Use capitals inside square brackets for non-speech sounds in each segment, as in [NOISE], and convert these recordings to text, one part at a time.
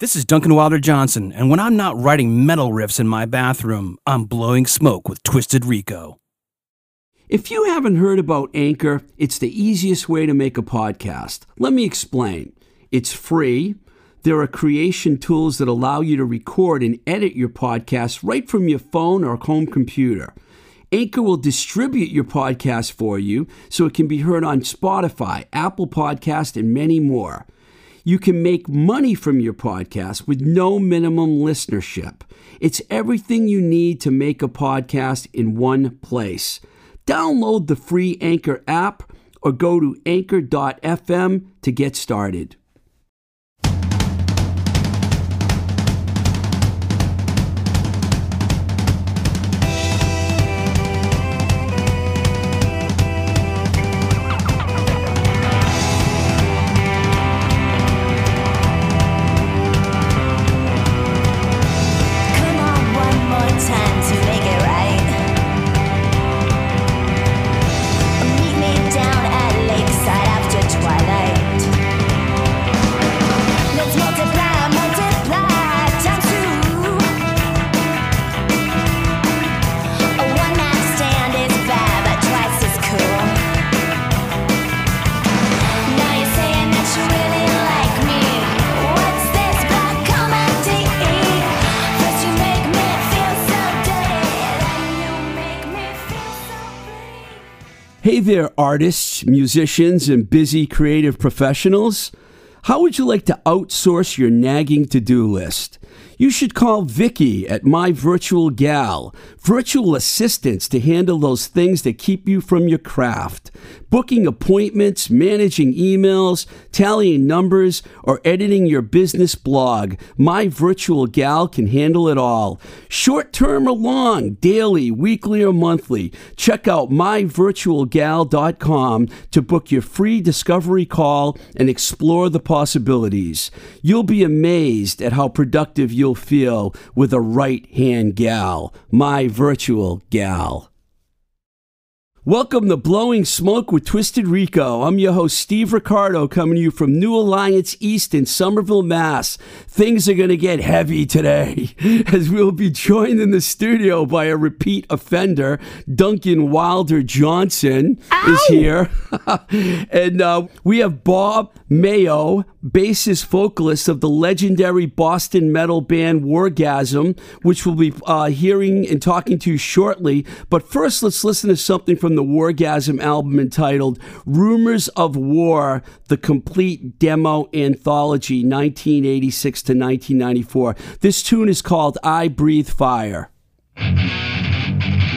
This is Duncan Wilder Johnson, and when I'm not writing metal riffs in my bathroom, I'm blowing smoke with Twisted Rico. If you haven't heard about Anchor, it's the easiest way to make a podcast. Let me explain. It's free. There are creation tools that allow you to record and edit your podcast right from your phone or home computer. Anchor will distribute your podcast for you so it can be heard on Spotify, Apple Podcast, and many more. You can make money from your podcast with no minimum listenership. It's everything you need to make a podcast in one place. Download the free Anchor app or go to anchor.fm to get started. Hey there, artists, musicians, and busy creative professionals. How would you like to outsource your nagging to do list? You should call Vicky at My Virtual Gal, virtual assistants to handle those things that keep you from your craft. Booking appointments, managing emails, tallying numbers, or editing your business blog. My Virtual Gal can handle it all. Short term or long, daily, weekly, or monthly. Check out myvirtualgal.com to book your free discovery call and explore the possibilities. You'll be amazed at how productive you'll feel with a right hand gal. My Virtual Gal. Welcome to Blowing Smoke with Twisted Rico. I'm your host, Steve Ricardo, coming to you from New Alliance East in Somerville, Mass. Things are going to get heavy today [LAUGHS] as we'll be joined in the studio by a repeat offender. Duncan Wilder Johnson is here. [LAUGHS] and uh, we have Bob Mayo, bassist vocalist of the legendary Boston metal band Wargasm, which we'll be uh, hearing and talking to shortly. But first, let's listen to something from the Wargasm album entitled Rumors of War, the complete demo anthology, 1986 to 1994. This tune is called I Breathe Fire. [LAUGHS]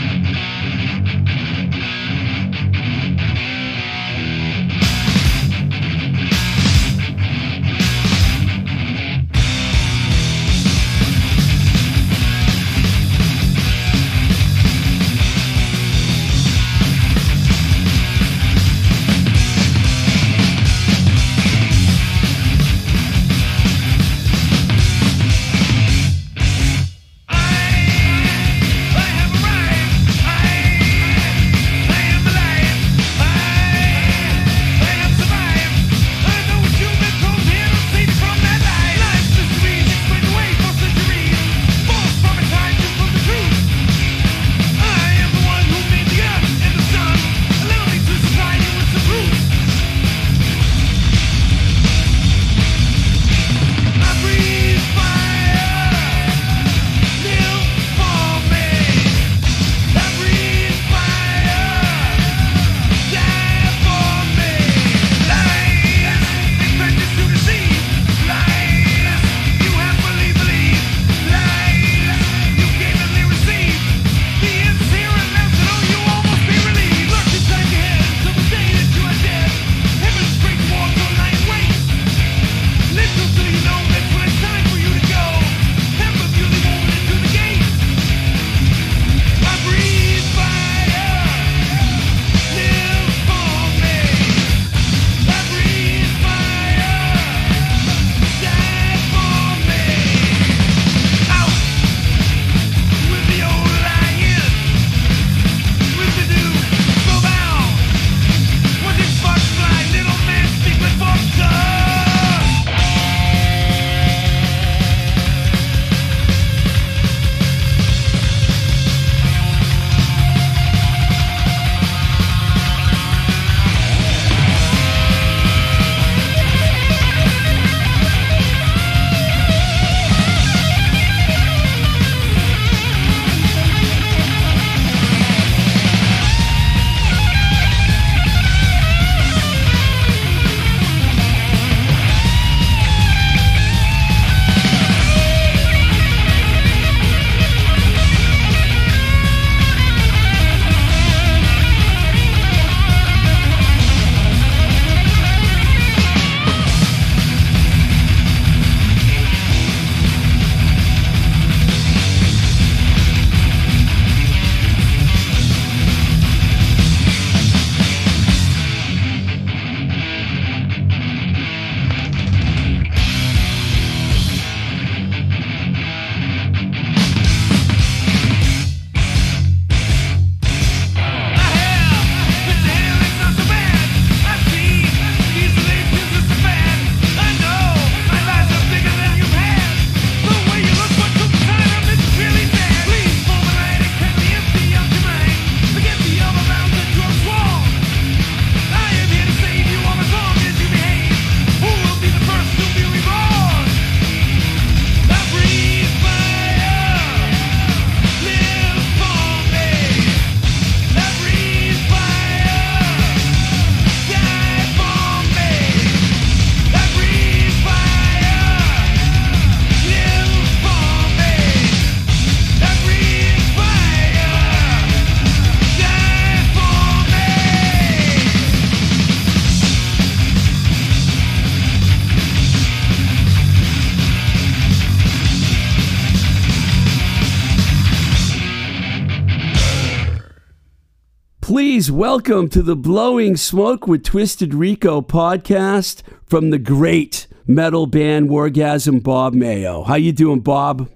Welcome to the Blowing Smoke with Twisted Rico podcast from the great metal band Wargasm, Bob Mayo. How you doing, Bob?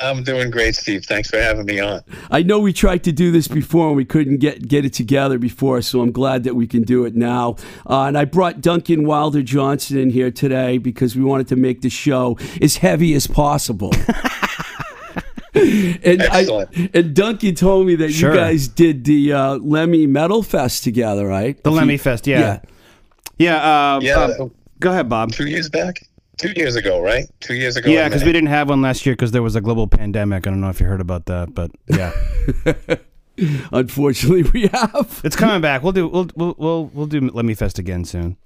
I'm doing great, Steve. Thanks for having me on. I know we tried to do this before and we couldn't get get it together before, so I'm glad that we can do it now. Uh, and I brought Duncan Wilder Johnson in here today because we wanted to make the show as heavy as possible. [LAUGHS] and Excellent. I, and Duncan told me that Sure. you guys did the uh, Lemmy Metal Fest together, right? The If you- Lemmy Fest, yeah. Yeah, uh, Yeah, uh, go ahead, Bob. Two years back? Two years ago, right? Two years ago. Yeah, because we didn't have one last year because there was a global pandemic. I don't know if you heard about that, but yeah, [LAUGHS] Unfortunately, we have. it's coming back. We'll do we'll we'll we'll, we'll do Lemmy Fest again soon.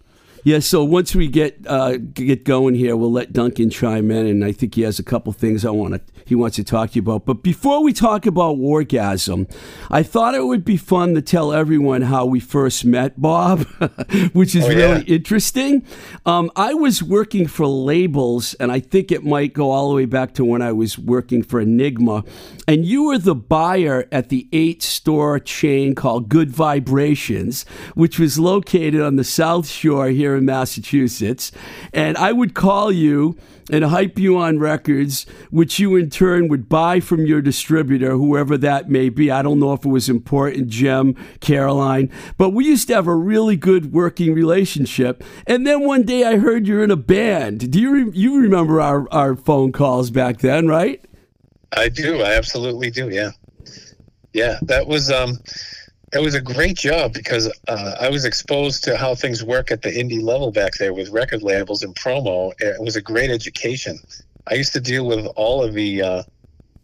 Yeah, so once we get uh, get going here, we'll let Duncan chime in, and I think he has a couple things I want to he wants to talk to you about. But before we talk about Wargasm, I thought it would be fun to tell everyone how we first met Bob, [LAUGHS] which is Oh, yeah. really interesting. Um, I was working for labels, and I think it might go all the way back to when I was working for Enigma, and you were the buyer at the eight store chain called Good Vibrations, which was located on the South Shore here in Massachusetts. And I would call you and hype you on records, which you in turn would buy from your distributor, whoever that may be. I don't know if it was important, JEM, Caroline, but we used to have a really good working relationship. And then one day I heard you're in a band. Do you re- you remember our, our phone calls back then, right? I do. I absolutely do. Yeah. Yeah. That was, um, it was a great job because uh, I was exposed to how things work at the indie level back there with record labels and promo. It was a great education. I used to deal with all of the uh,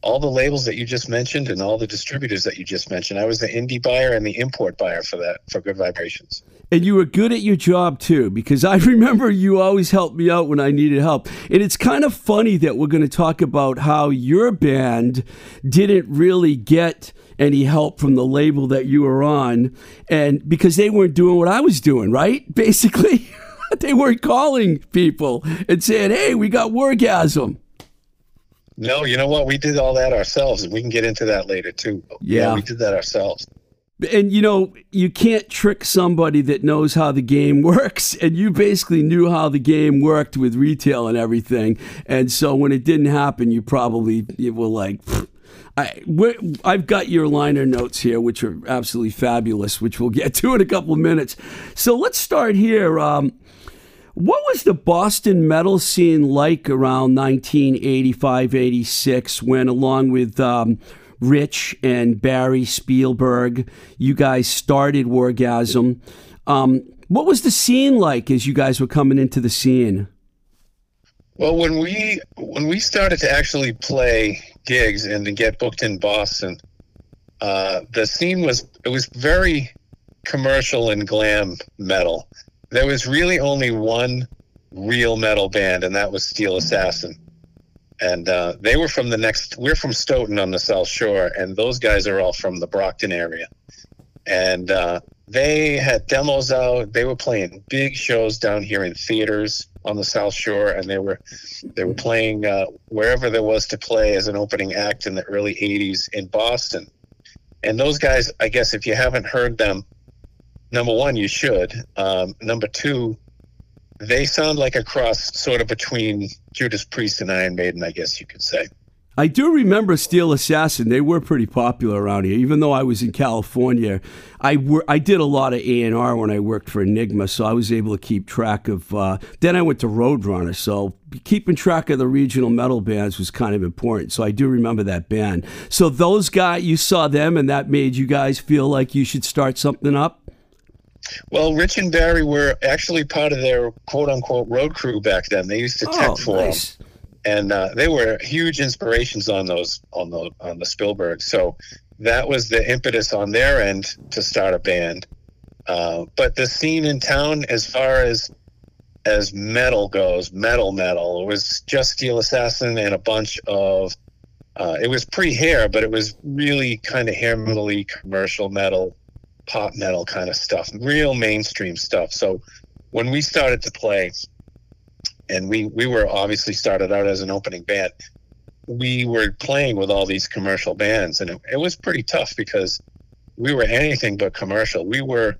all the labels that you just mentioned and all the distributors that you just mentioned. I was the indie buyer and the import buyer for that for Good Vibrations. And you were good at your job too, because I [LAUGHS] remember you always helped me out when I needed help. And it's kind of funny that we're going to talk about how your band didn't really get any help from the label that you were on, and because they weren't doing what I was doing, right? [LAUGHS] Basically, [LAUGHS] they weren't calling people and saying, "Hey, we got Wargasm." No, you know what? We did all that ourselves, and we can get into that later too. Yeah. we did that ourselves. And you know, you can't trick somebody that knows how the game [LAUGHS] works. And you basically knew how the game worked with retail and everything. And so when it didn't happen, you probably you were like, I, I've got your liner notes here, which are absolutely fabulous, which we'll get [LAUGHS] to in a couple of minutes. So let's start here. Um, what was the Boston metal scene like around 1985, 86 when, along with um, Rich and Barry Spielberg, you guys started Wargasm? Um, what was the scene like as you guys were coming into the scene? Well, when we when we started to actually play gigs and to get booked in Boston, uh, the scene was it was very commercial and glam metal. There was really only one real metal band, and that was Steel Assassin. And uh, they were from the next. We're from Stoughton on the South Shore, and those guys are all from the Brockton area. And uh, they had demos out. They were playing big shows down here in theaters on the South Shore, and they were they were playing uh, wherever there was to play as an opening act in the early '80s in Boston. And those guys, I guess, if you haven't heard them, number one, you should. Um, number two, they sound like a cross, sort of between Judas Priest and Iron Maiden, I guess you could say. I do remember Steel Assassin. They were pretty popular around here. Even though I was in California, I wor- I did a lot of A and R when I worked for Enigma, so I was able to keep track of. Uh, then I went to Roadrunner, so keeping track of the regional metal bands was kind of important. So I do remember that band. So those guys, you saw them, and that made you guys feel like you should start something up. Well, Rich and Barry were actually part of their quote unquote road crew back then. They used to tech for nice. and uh, they were huge inspirations on those on the on the Spielberg. So that was the impetus on their end to start a band. Uh, but the scene in town, as far as as metal goes, metal metal, it was just Steel Assassin and a bunch of. Uh, it was pre-hair, but it was really kind of hair metal-y, commercial metal, pop metal kind of stuff, real mainstream stuff. So when we started to play, and we we were obviously started out as an opening band we were playing with all these commercial bands and it, it was pretty tough because we were anything but commercial. We were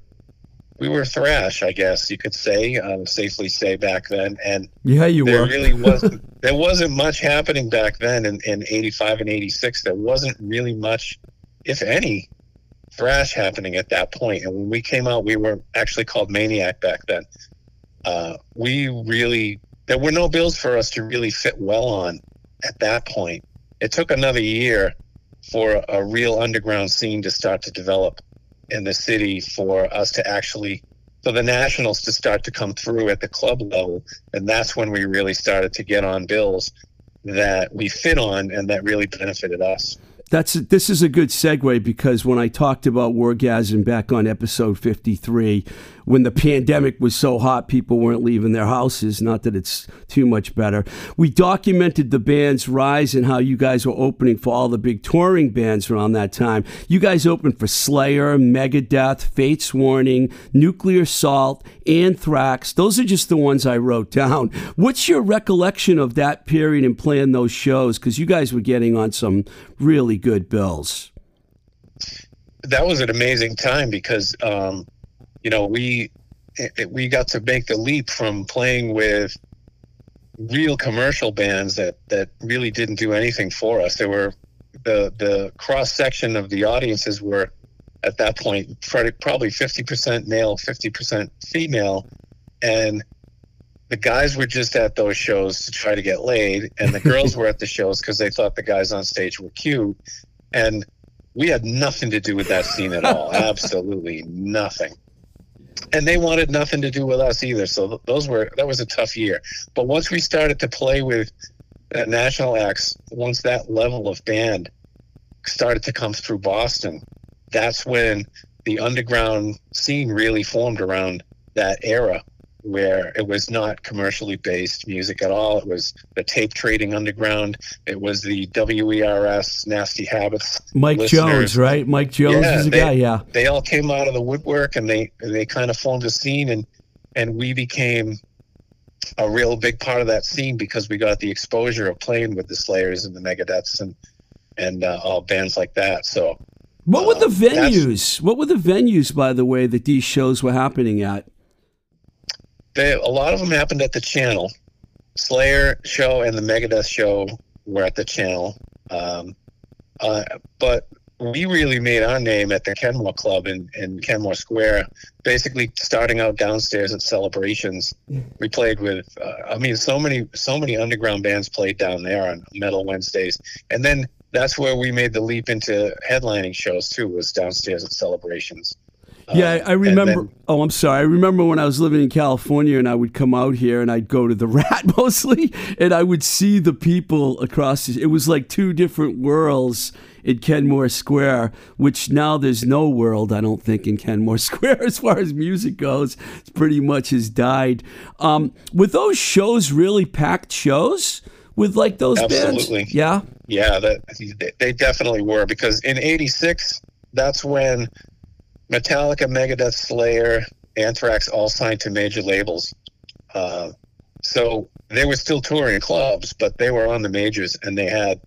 we were thrash, I guess you could say, um, safely say back then. And Yeah, you there were. really wasn't [LAUGHS] there wasn't much happening back then in, in 85 and 86 there wasn't really much if any thrash happening at that point. And when we came out we were actually called maniac back then. Uh, we really there were no bills for us to really fit well on at that point. It took another year for a real underground scene to start to develop in the city for us to actually for the nationals to start to come through at the club level. And that's when we really started to get on bills that we fit on and that really benefited us That's this is a good segue because when I talked about Wargasm back on episode 53, when the pandemic was so hot people weren't leaving their houses, not that it's too much better. We documented the band's rise and how you guys were opening for all the big touring bands around that time. You guys opened for Slayer, Megadeth, Fates Warning, Nuclear Assault, Anthrax. Those are just the ones I wrote down. What's your recollection of that period and playing those shows cuz you guys were getting on some really good bills. that was an amazing time because um, you know we it, we got to make the leap from playing with real commercial bands that that really didn't do anything for us. They were the the cross section of the audiences were at that point probably- probably fifty percent male, fifty percent female, and the guys were just at those shows to try to get laid, and the girls [LAUGHS] were at the shows because they thought the guys on stage were cute, and we had nothing to do with that scene at all. [LAUGHS] Absolutely nothing. And they wanted nothing to do with us either. So those were that was a tough year. But once we started to play with uh, national acts, once that level of band started to come through Boston, that's when the underground scene really formed around that era where it was not commercially based music at all. It was the tape trading underground. It was the WERS Nasty Habits Mike listeners. Jones, right? Mike Jones Yeah, is a they- guy, yeah. they all came out of the woodwork and they they kind of formed a scene and and we became a real big part of that scene because we got the exposure of playing with the Slayers and the Megadeths and and uh, all bands like that. So What were the Um, venues? What were the venues, by the way, that these shows were happening at? They a lot of them happened at the Channel. Slayer show and the Megadeth show were at the Channel, um, uh, but we really made our name at the Kenmore Club in, in Kenmore Square. Basically, starting out downstairs at celebrations, we played with. Uh, I mean, so many so many underground bands played down there on Metal Wednesdays, and then that's where we made the leap into headlining shows too. Was downstairs at celebrations. Yeah, Um, I, I remember. then- oh, I'm sorry. I remember when I was living in California and I would come out here and I'd go to the [LAUGHS] Rat mostly, and I would see the people across. It was like two different worlds in Kenmore Square, which now there's no world, I don't think, in Kenmore [LAUGHS] Square as far as music goes. It's pretty much has died. Um, were those shows really packed shows with like those Absolutely. bands? Yeah. Yeah, that they- they definitely were because in '86, that's when Metallica, Megadeth, Slayer, Anthrax all signed to major labels. Uh, so they were still touring clubs, but they were on the majors, and they had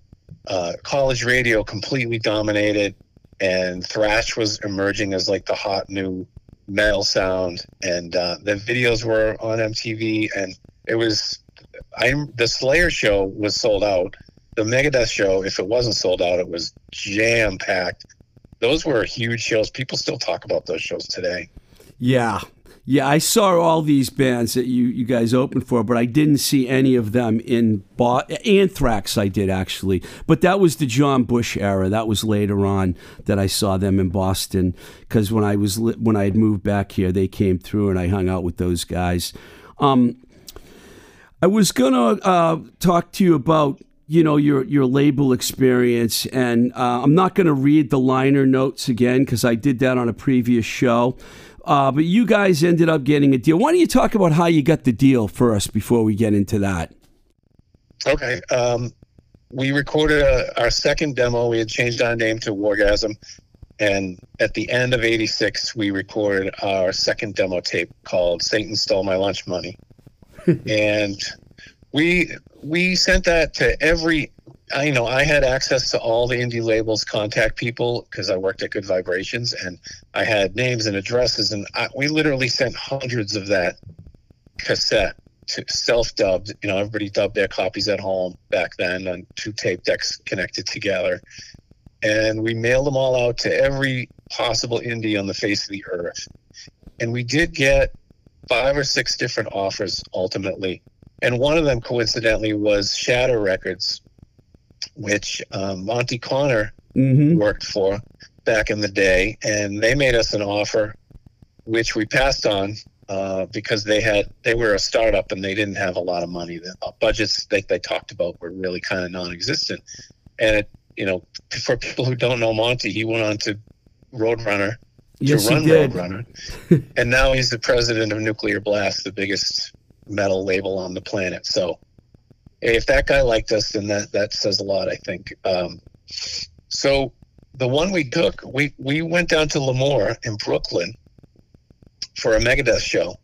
uh, college radio completely dominated, and thrash was emerging as like the hot new metal sound, and uh, the videos were on MTV, and it was—I'm the Slayer show was sold out the Megadeth show, if it wasn't sold out, it was jam packed. Those were huge shows. People still talk about those shows today. Yeah. Yeah, I saw all these bands that you, you guys opened for, but I didn't see any of them in Anthrax. I did actually, but that was the John Bush era. That was later on that I saw them in Boston because when I was when I had moved back here, they came through and I hung out with those guys. Um, I was gonna uh, talk to you about you know your your label experience, and uh, I'm not gonna read the liner notes again because I did that on a previous show. Uh, but you guys ended up getting a deal. Why don't you talk about how you got the deal first before we get into that? Okay. Um, we recorded a, our second demo. We had changed our name to Wargasm. And at the end of 86, we recorded our second demo tape called Satan Stole My Lunch Money. [LAUGHS] and we we sent that to every I, you know, I had access to all the indie labels, contact people because I worked at Good Vibrations, and I had names and addresses, and I, we literally sent hundreds of that cassette to self-dubbed. You know, everybody dubbed their copies at home back then on two tape decks connected together, and we mailed them all out to every possible indie on the face of the earth. And we did get five or six different offers ultimately, and one of them coincidentally was Shadow Records, which um, Monte Conner Mm-hmm. worked for back in the day, and they made us an offer, which we passed on uh, because they had they were a startup and they didn't have a lot of money. The uh, budgets they, they talked about were really kind of non-existent, and it you know for people who don't know Monte, he went on to Roadrunner Yes, to run. Roadrunner, and now he's the president of Nuclear Blast, the biggest metal label on the planet. So if that guy liked us, then that that says a lot, I think. Um, so the one we took, we we went down to L'Amour in Brooklyn for a Megadeth show,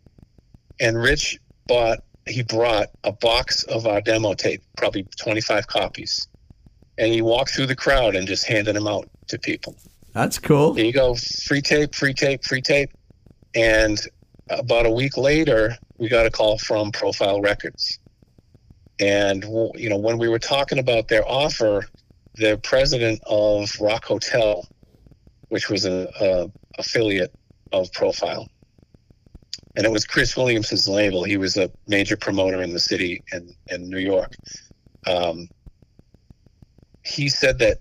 and Rich bought he brought a box of our demo tape, probably twenty five copies, and he walked through the crowd and just handed them out to people. That's cool. You go, free tape, free tape, free tape. And about a week later, we got a call from Profile Records. And you know, when we were talking about their offer, the president of Rock Hotel, which was an affiliate of Profile, and it was Chris Williamson's label. He was a major promoter in the city in, in New York. Um, he said that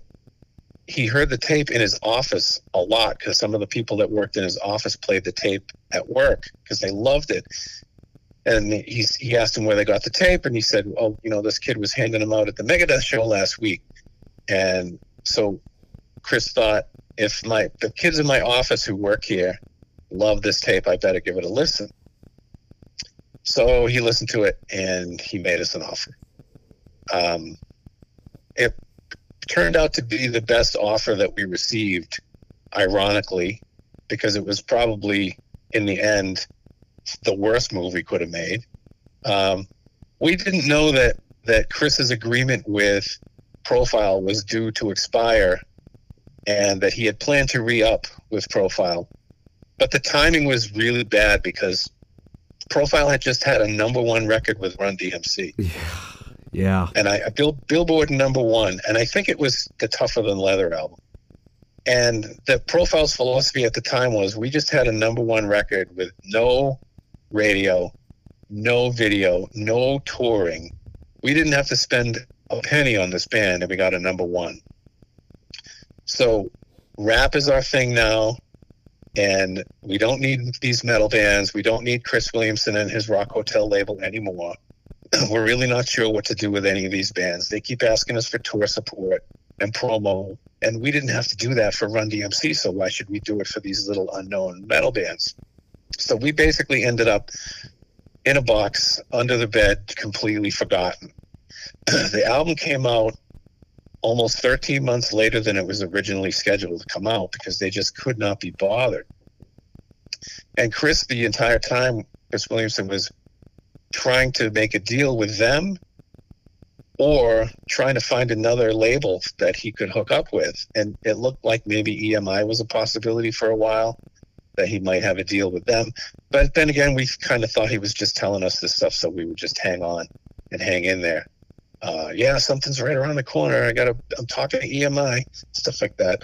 he heard the tape in his office a lot because some of the people that worked in his office played the tape at work because they loved it. And he, he asked him where they got the tape, and he said, "Well, you know, this kid was handing them out at the Megadeth show last week." And so Chris thought, if my the kids in my office who work here love this tape, I better give it a listen. So he listened to it, and he made us an offer. Um, it turned out to be the best offer that we received, ironically, because it was probably in the end the worst move we could have made. Um, we didn't know that that Chris's agreement with Profile was due to expire, and that he had planned to re-up with Profile, but the timing was really bad because Profile had just had a number one record with Run DMC Yeah. and I, I Bill, Billboard number one, and I think it was the Tougher Than Leather album. And the Profile's philosophy at the time was we just had a number one record with no radio, no video, no touring. We didn't have to spend a penny on this band, and we got a number one. So, rap is our thing now, and we don't need these metal bands. We don't need Chris Williamson and his Rock Hotel label anymore [CLEARS THROAT] we're really not sure what to do with any of these bands. They keep asking us for tour support and promo, and we didn't have to do that for Run DMC, so why should we do it for these little unknown metal bands? So we basically ended up in a box under the bed, completely forgotten. [CLEARS THROAT] the album came out almost 13 months later than it was originally scheduled to come out because they just could not be bothered. And Chris, the entire time, Chris Williamson was trying to make a deal with them or trying to find another label that he could hook up with. And it looked like maybe EMI was a possibility for a while, that he might have a deal with them. But then again, we kind of thought he was just telling us this stuff, so we would just hang on and hang in there. Uh, yeah, something's right around the corner. I got to, I'm talking to EMI, stuff like that.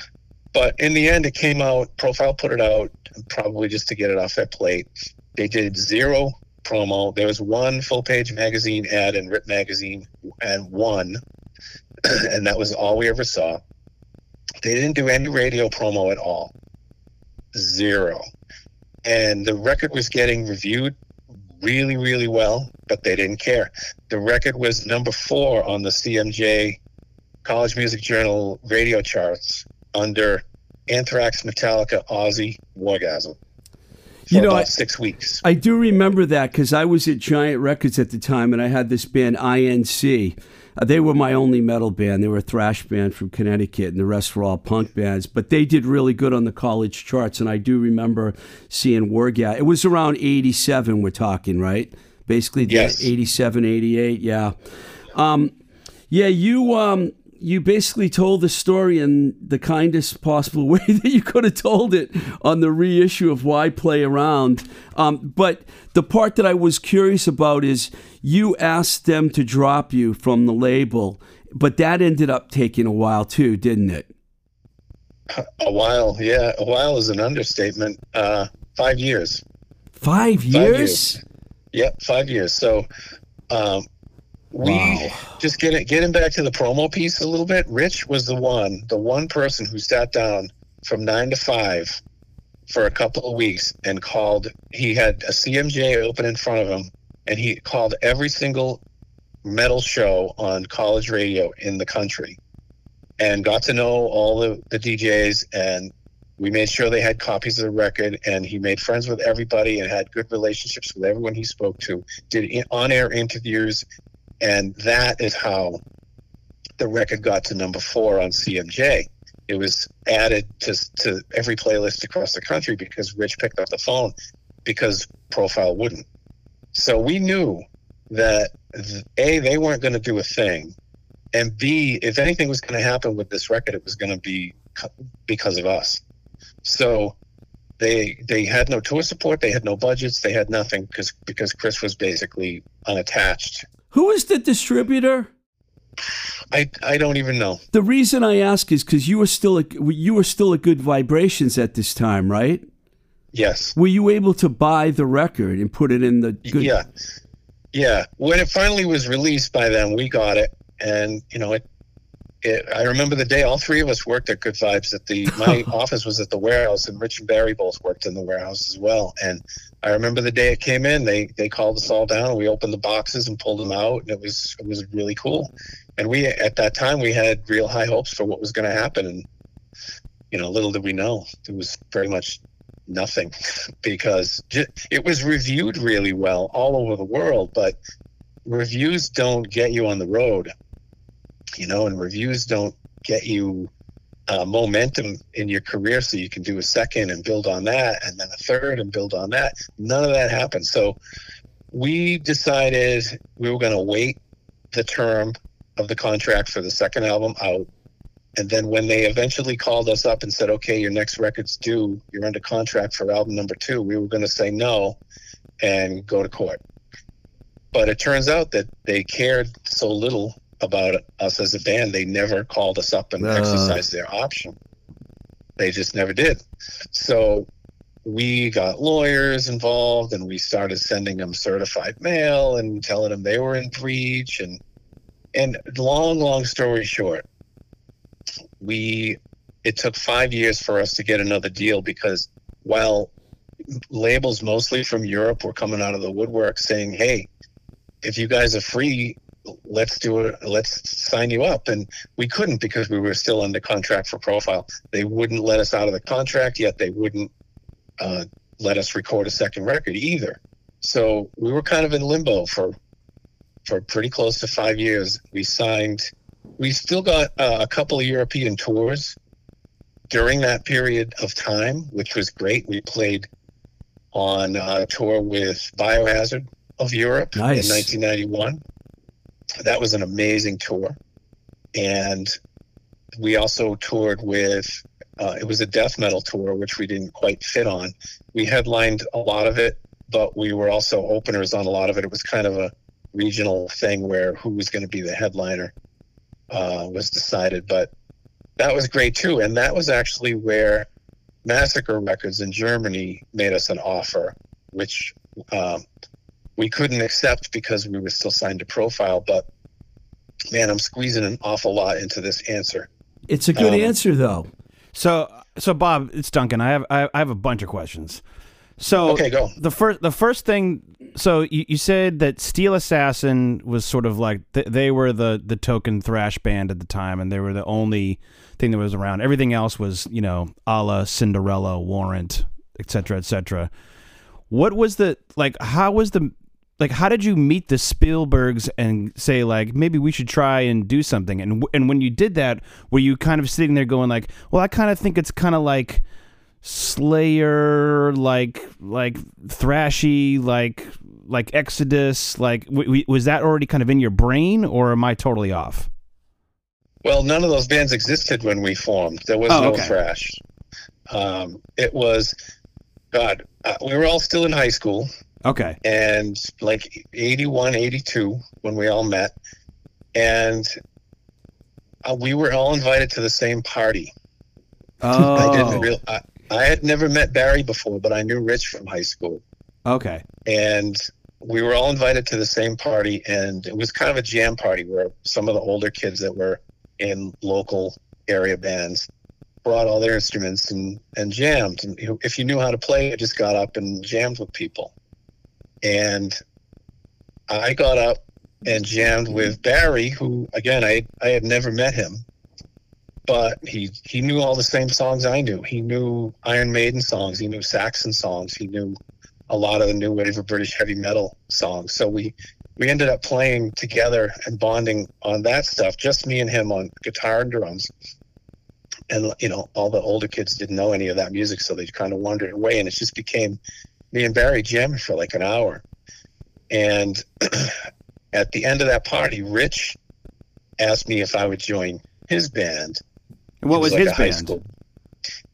But in the end, it came out, Profile put it out, probably just to get it off their plate. They did zero promo. There was one full page magazine ad in Rip Magazine and one, [CLEARS THROAT] and that was all we ever saw. They didn't do any radio promo at all. Zero. And the record was getting reviewed really, really well, but they didn't care. The record was number four on the CMJ College Music Journal radio charts under Anthrax, Metallica, Ozzy, Wargasm. For You know, about six weeks. I do remember that because I was at Giant Records at the time and I had this band INC. Uh, they were my only metal band. They were a thrash band from Connecticut, and the rest were all punk bands. But they did really good on the college charts, and I do remember seeing Wargasm. It was around 87, we're talking, right? Basically, Yes. 87, 88, yeah. Um, yeah, you. Um, you basically told the story in the kindest possible [LAUGHS] way that you could have told it on the reissue of Why Play Around. Um, but the part that I was curious about is you asked them to drop you from the label, but that ended up taking a while too, didn't it? A while, yeah, a while is an understatement. Uh, five years. Five years? Five years. Yep, five years. So, um, we Wow. just getting getting back to the promo piece a little bit. Rich was the one, the one person who sat down from nine to five for a couple of weeks and called. He had a CMJ open in front of him, and he called every single metal show on college radio in the country, and got to know all the the DJs and. We made sure they had copies of the record, and he made friends with everybody and had good relationships with everyone he spoke to. Did on-air interviews, and that is how the record got to number four on CMJ. It was added to to every playlist across the country because Rich picked up the phone because Profile wouldn't. So we knew that a they weren't going to do a thing, and b if anything was going to happen with this record, it was going to be because of us. So they they had no tour support, they had no budgets, they had nothing because because Chris was basically unattached. Who is the distributor? I I don't even know. The reason I ask is because you were still a, you were still at Good Vibrations at this time, right? Yes. Were you able to buy the record and put it in the good? Yeah. Yeah. When it finally was released by them, we got it, and you know it. It, I remember the day all three of us worked at Good Vibes. At the my [LAUGHS] office was at the warehouse, and Rich and Barry both worked in the warehouse as well. And I remember the day it came in. They they called us all down. and We opened the boxes and pulled them out, and it was it was really cool. And we at that time we had real high hopes for what was going to happen, and you know, little did we know it was very much nothing [LAUGHS] because it was reviewed really well all over the world, but reviews don't get you on the road, you know, and reviews don't get you uh, momentum in your career so you can do a second and build on that and then a third and build on that. None of that happened. So we decided we were going to wait the term of the contract for the second album out. And then when they eventually called us up and said, okay, your next record's due, you're under contract for album number two, we were going to say no and go to court. But it turns out that they cared so little about us as a band, they never called us up and Uh. exercised their option. They just never did. So we got lawyers involved and we started sending them certified mail and telling them they were in breach and and long long story short we it took five years for us to get another deal because while labels mostly from Europe were coming out of the woodwork saying, "Hey, if you guys are free, let's do it. Let's sign you up." And we couldn't because we were still under contract for Profile. They wouldn't let us out of the contract yet. They wouldn't uh, let us record a second record either. So we were kind of in limbo for for pretty close to five years. We signed. We still got uh, a couple of European tours during that period of time, which was great. We played on a tour with Biohazard of Europe Nice. in 1991. That was an amazing tour. And we also toured with, uh, it was a death metal tour, which we didn't quite fit on. We headlined a lot of it, but we were also openers on a lot of it. It was kind of a regional thing where who was going to be the headliner uh, was decided. But that was great too. And that was actually where Massacre Records in Germany made us an offer, which um, we couldn't accept because we were still signed to Profile. But man, I'm squeezing an awful lot into this answer. It's a good Um, answer though. So, so Bob, it's Duncan. I have I have a bunch of questions. So, Okay, go. the first the first thing. So you, you said that Steel Assassin was sort of like th- they were the the token thrash band at the time, and they were the only thing that was around. Everything else was you know a la Cinderella, Warrant, et cetera, et cetera. What was the like? How was the like? How did you meet the Spielbergs and say like maybe we should try and do something? And and when you did that, were you kind of sitting there going like, well, I kind of think it's kind of like Slayer, like like thrashy, like like Exodus, like w- w- was that already kind of in your brain, or am I totally off? Well, none of those bands existed when we formed. There was Oh, no okay. thrash. Um, it was, God, uh, we were all still in high school Okay. and like 81, 82 when we all met. And uh, we were all invited to the same party. Oh. I didn't real. I, I had never met Barry before, but I knew Rich from high school. Okay. and we were all invited to the same party and it was kind of a jam party where some of the older kids that were in local area bands brought all their instruments and, and jammed and if you knew how to play you just got up and jammed with people and i got up and jammed with barry who again i i had never met him but he he knew all the same songs i knew he knew iron maiden songs he knew saxon songs he knew a lot of the new wave of British heavy metal songs. So we we ended up playing together and bonding on that stuff. Just me and him on guitar and drums. And you know, all the older kids didn't know any of that music, so they kind of wandered away, and it just became me and Barry jamming for like an hour. And [CLEARS THROAT] at the end of that party, Rich asked me if I would join his band. And what It was, like his band? school-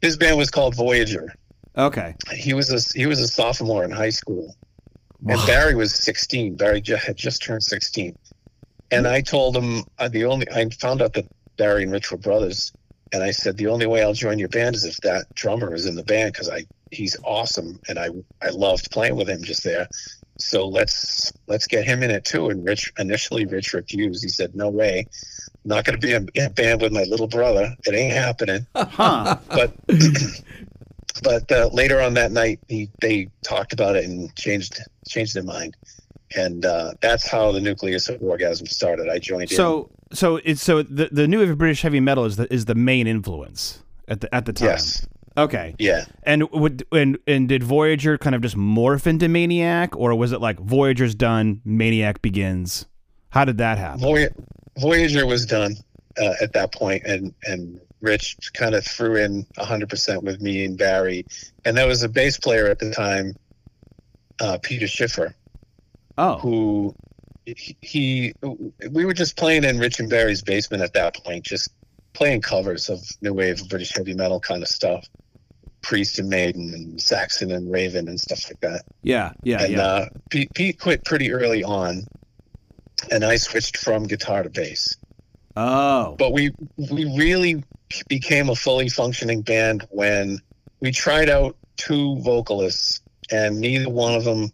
His band was called Voyager. Okay. He was a he was a sophomore in high school. And Barry was 16. Barry ju- had just turned 16. And I told him uh, the only I found out that Barry and Rich were brothers, and I said the only way I'll join your band is if that drummer is in the band because I he's awesome and I I loved playing with him just there. So let's let's get him in it too. And Rich initially Rich refused. He said no way, I'm not going to be in in a band with my little brother. It ain't happening [LAUGHS] Huh. but [CLEARS THROAT] but uh, later on that night he, they talked about it and changed changed their mind and uh, that's how the nucleus of Wargasm started i joined in so so it's so the the new wave of British heavy metal is the is the main influence at the at the time. yes Okay. yeah And would and and did Voyager kind of just morph into Maniac, or was it like Voyager's done, Maniac begins? How did that happen? Voy- voyager was done uh, at that point and and rich kind of threw in 100% with me and barry and there was a bass player at the time uh, peter schiffer Oh, who he, he we were just playing in Rich and Barry's basement at that point, just playing covers of new wave British heavy metal kind of stuff. Priest and Maiden and Saxon and Raven and stuff like that. yeah, yeah, and yeah. uh, Pete, Pete quit pretty early on, and I switched from guitar to bass. oh, But we we really became a fully functioning band when we tried out two vocalists, and neither one of them.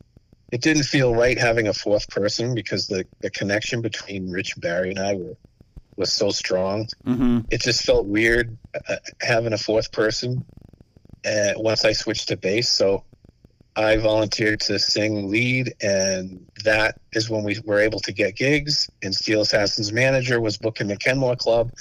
It didn't feel right having a fourth person because the, the connection between Rich Barry and I were was so strong. hmm It just felt weird uh, having a fourth person. Uh, once I switched to bass, so I volunteered to sing lead, and that is when we were able to get gigs. And Steel Assassin's manager was booking the Kenmore Club.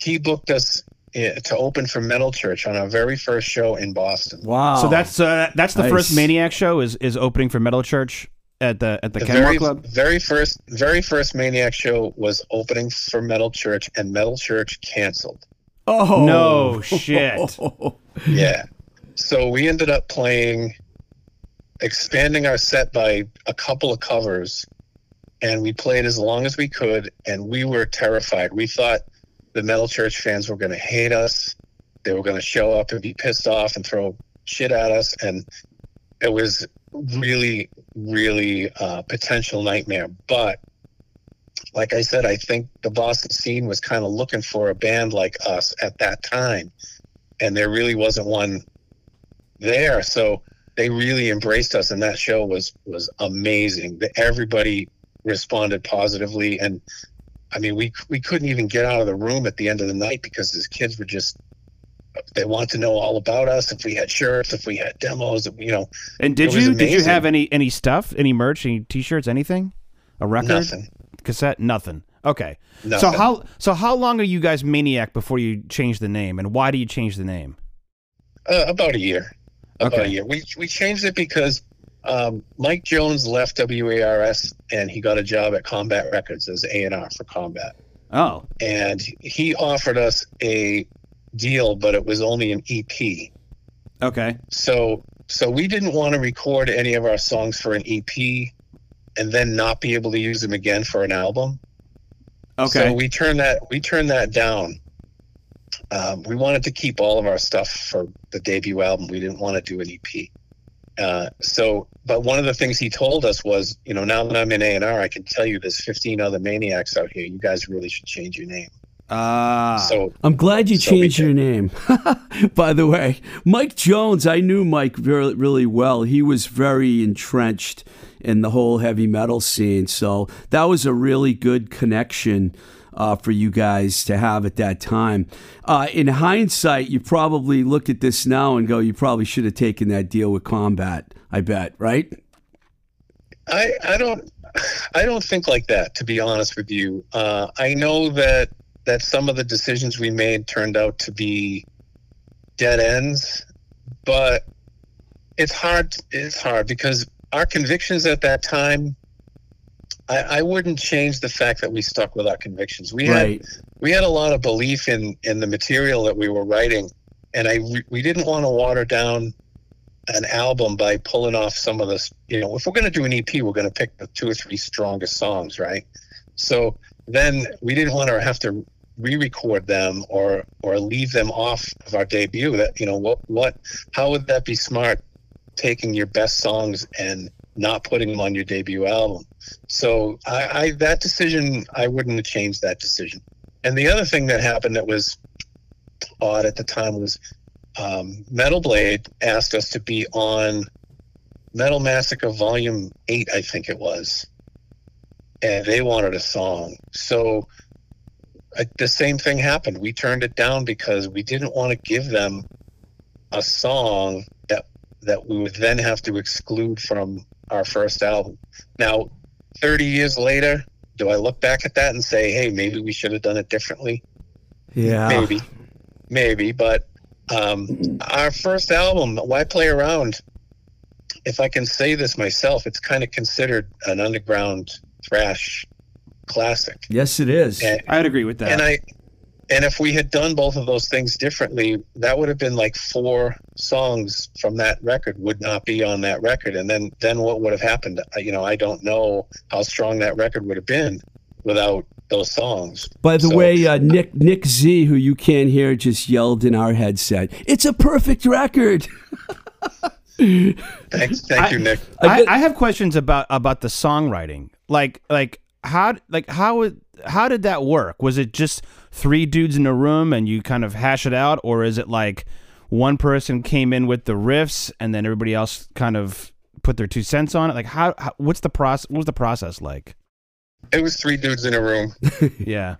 He booked us uh, to open for Metal Church on our very first show in Boston. Wow. So that's uh, that's the Nice. first Maniac show is is opening for Metal Church at the at the, The Kenmore very, Club. very first, very first Maniac show was opening for Metal Church, and Metal Church canceled. oh No [LAUGHS] shit. Yeah. So we ended up playing, expanding our set by a couple of covers, and we played as long as we could, and we were terrified. We thought the Metal Church fans were going to hate us. They were going to show up and be pissed off and throw shit at us, and it was really, really uh, potential nightmare. But like I said, I think the Boston scene was kind of looking for a band like us at that time, and there really wasn't one there. So they really embraced us, and that show was was amazing. Everybody responded positively, and I mean, we we couldn't even get out of the room at the end of the night because these kids were just they want to know all about us. If we had shirts, if we had demos, you know, And did you did you have any any stuff, any merch, any T-shirts, anything, a record, nothing, cassette, nothing? Okay. nothing. So how so how long are you guys Maniac before you change the name, and why do you change the name? Uh, about a year. About Okay. a year. We we changed it because um, Mike Jones left WERS and he got a job at Combat Records as A and R for Combat, Oh, and he offered us a deal, but it was only an EP. okay. So so we didn't want to record any of our songs for an EP and then not be able to use them again for an album. Okay. So we turned that we turned that down. Um, we wanted to keep all of our stuff for the debut album. We didn't want to do an EP. Uh, so, but one of the things he told us was, you know, now that I'm in A and R, I can tell you there's 15 other maniacs out here. You guys really should change your name. Ah. So I'm glad you So changed your name. [LAUGHS] By the way, Mike Jones, I knew Mike very, really well. He was very entrenched in the whole heavy metal scene. So that was a really good connection uh, for you guys to have at that time. Uh, in hindsight, you probably look at this now and go, you probably should have taken that deal with Combat, I bet, right? I, I don't I don't think like that to be honest with you. Uh, I know that that some of the decisions we made turned out to be dead ends, but it's hard it's hard because our convictions at that time I, I wouldn't change the fact that we stuck with our convictions. We had we had a lot of belief in in the material that we were writing and i we didn't want to water down an album by pulling off some of this you know if we're going to do an ep we're going to pick the two or three strongest songs right? So then we didn't want to have to re-record them or or leave them off of our debut. That you know what what how would that be smart taking your best songs and not putting them on your debut album so i, I that decision i wouldn't have changed that decision and the other thing that happened that was odd at the time was um, Metal Blade asked us to be on Metal Massacre Volume 8, I think it was. And they wanted a song. So the same thing happened. We turned it down because we didn't want to give them a song that that we would then have to exclude from our first album. Now, 30 years later, do I look back at that and say, hey, maybe we should have done it differently? Yeah. maybe maybe but um our first album why play around if i can say this myself it's kind of considered an underground thrash classic Yes, it is. and, I'd agree with that. and i and if we had done both of those things differently that would have been like four songs from that record would not be on that record and then then what would have happened I- you know i don't know how strong that record would have been without those songs By the So- way, uh, Nick Nick Z, who you can't hear, just yelled in our headset, "It's a perfect record." [LAUGHS] thanks thank I- you nick I I, I have questions about about the songwriting. Like like how like how would how did that work? Was it just three dudes in a room and you kind of hash it out, or is it like one person came in with the riffs and then everybody else kind of put their two cents on it? Like how, how what's the process? What was the process like? It was three dudes in a room. [LAUGHS] Yeah.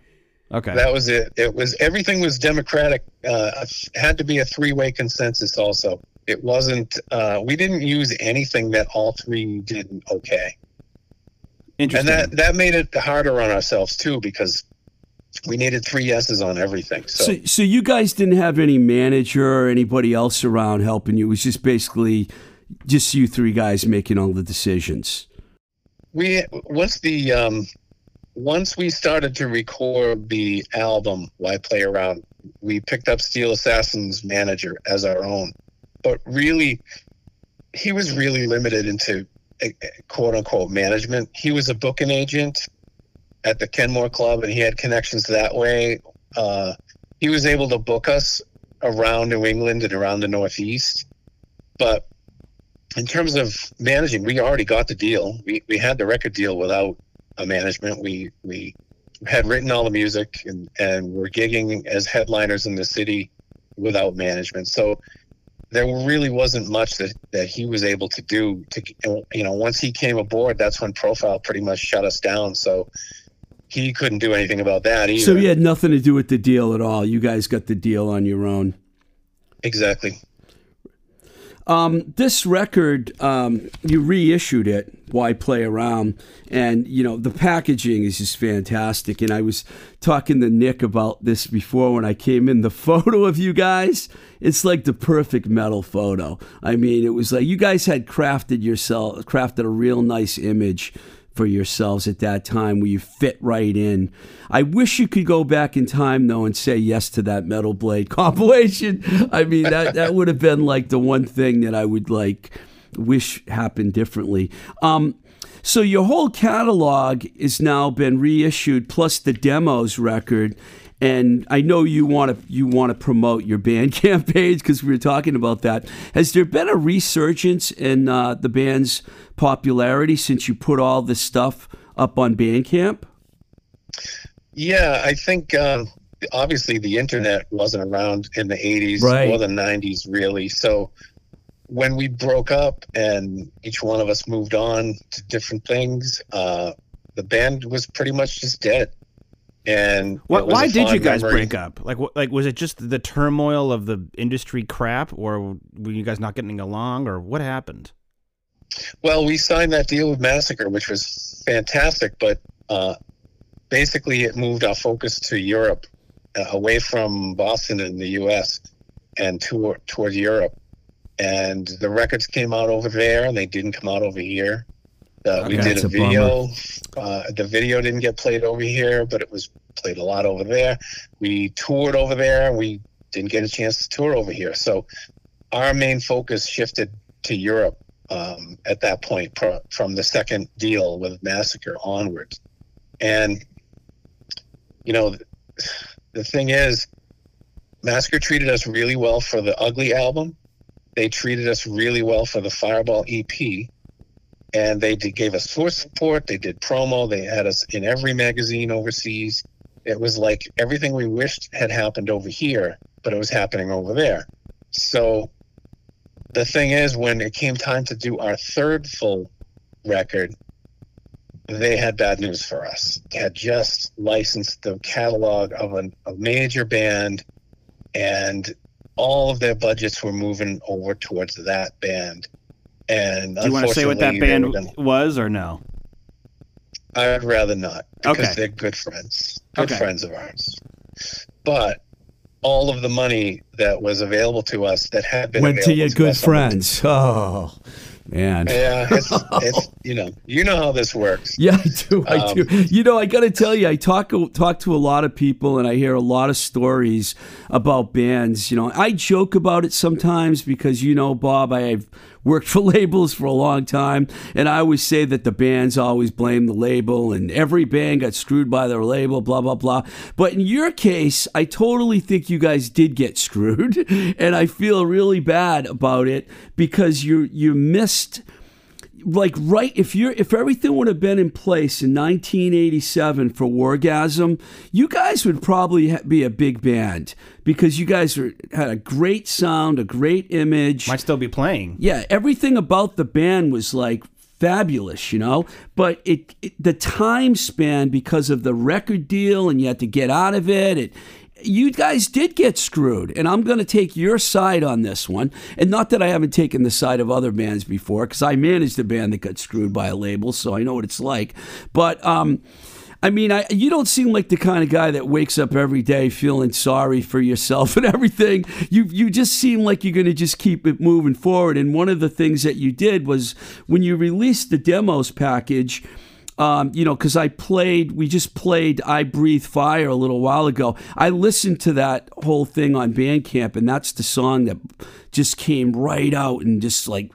Okay. That was it. It was everything was democratic. Uh, had to be a three-way consensus. Also, it wasn't. Uh, we didn't use anything that all three didn't okay, and that that made it harder on ourselves too because we needed three yeses on everything. So, So, so you guys didn't have any manager or anybody else around helping you. It was just basically just you three guys making all the decisions. we once the um, once we started to record the album why play around we picked up steel assassin's manager as our own but really he was really limited into quote unquote management he was a booking agent at the kenmore club and he had connections that way uh, he was able to book us around new england and around the northeast but in terms of managing, we already got the deal. We we had the record deal without a management. We we had written all the music and and were gigging as headliners in the city without management. So there really wasn't much that that he was able to do to you know once he came aboard that's when profile pretty much shut us down so he couldn't do anything about that either So he had nothing to do with the deal at all. You guys got the deal on your own. exactly Um, this record, um, you reissued it. Why play around? And you know the packaging is just fantastic. And I was talking to Nick about this before when I came in. The [LAUGHS] photo of you guys, it's like the perfect metal photo. I mean, it was like you guys had crafted yourself, crafted a real nice image for yourselves at that time where you fit right in. I wish you could go back in time though and say yes to that Metal Blade [LAUGHS] compilation. I mean that that would have been like the one thing that I would like wish happened differently. Um, So your whole catalog is now been reissued, plus the demos record. And I know you want to you want to promote your Bandcamp [LAUGHS] page because we were talking about that. Has there been a resurgence in uh, the band's popularity since you put all this stuff up on Bandcamp? Yeah, I think um, obviously the internet wasn't around in the 80s Right. or the 90s, really. So when we broke up and each one of us moved on to different things, uh, the band was pretty much just dead. And Why, why did you guys memory. break up? Like, like was it just the turmoil of the industry crap, or were you guys not getting along, or what happened? Well, we signed that deal with Massacre, which was fantastic, but uh, basically it moved our focus to Europe, uh, away from Boston and the U.S. and toward toward Europe. And the records came out over there, and they didn't come out over here. Uh, we Okay, did a a video. Uh, the video didn't get played over here, but it was played a lot over there. We toured over there, and we didn't get a chance to tour over here. So our main focus shifted to Europe um, at that point pro- from the second deal with Massacre onwards. And, you know, the thing is, Massacre treated us really well for the Ugly album. They treated us really well for the Fireball EP. And they did, gave us tour support. They did promo. They had us in every magazine overseas. It was like everything we wished had happened over here, but it was happening over there. So the thing is, when it came time to do our third full record, they had bad news for us. They had just licensed the catalog of an, a major band, and all of their budgets were moving over towards that band. And Do you want to say what that band gonna- was, or no? I'd rather not because Okay. they're good friends, good Okay. friends of ours. But all of the money that was available to us that had been Went to your us good friends. Oh, man. Yeah, it's, [LAUGHS] it's you know you know how this works. Yeah, I do. I Um, do. You know, I got to tell you, I talk talk to a lot of people, and I hear a lot of stories about bands. You know, I joke about it sometimes because you know, Bob, I've worked for [LAUGHS] labels for a long time, and I always say that the bands always blame the label, and every band got screwed by their label, blah blah blah. But in your case, I totally think you guys did get screwed, [LAUGHS] and I feel really bad about it because you you missed like right if you're if everything would have been in place in 1987 for Wargasm, you guys would probably be a big band because you guys are, had a great sound, a great image. Might still be playing. yeah, everything about the band was like fabulous, you know. But it, it the time span because of the record deal and you had to get out of it. It you guys did get screwed, and I'm going to take your side on this one. And not that I haven't taken the side of other bands before, because I managed a band that got screwed by a label, so I know what it's like. But um, I mean, I, you don't seem like the kind of guy that wakes up every day feeling sorry for yourself [LAUGHS] and everything. You you just seem like you're going to just keep it moving forward. And one of the things that you did was when you released the demos package. Um, you know, because I played, we just played I Breathe Fire a little while ago. I listened to that whole thing on Bandcamp, and that's the song that just came right out and just like,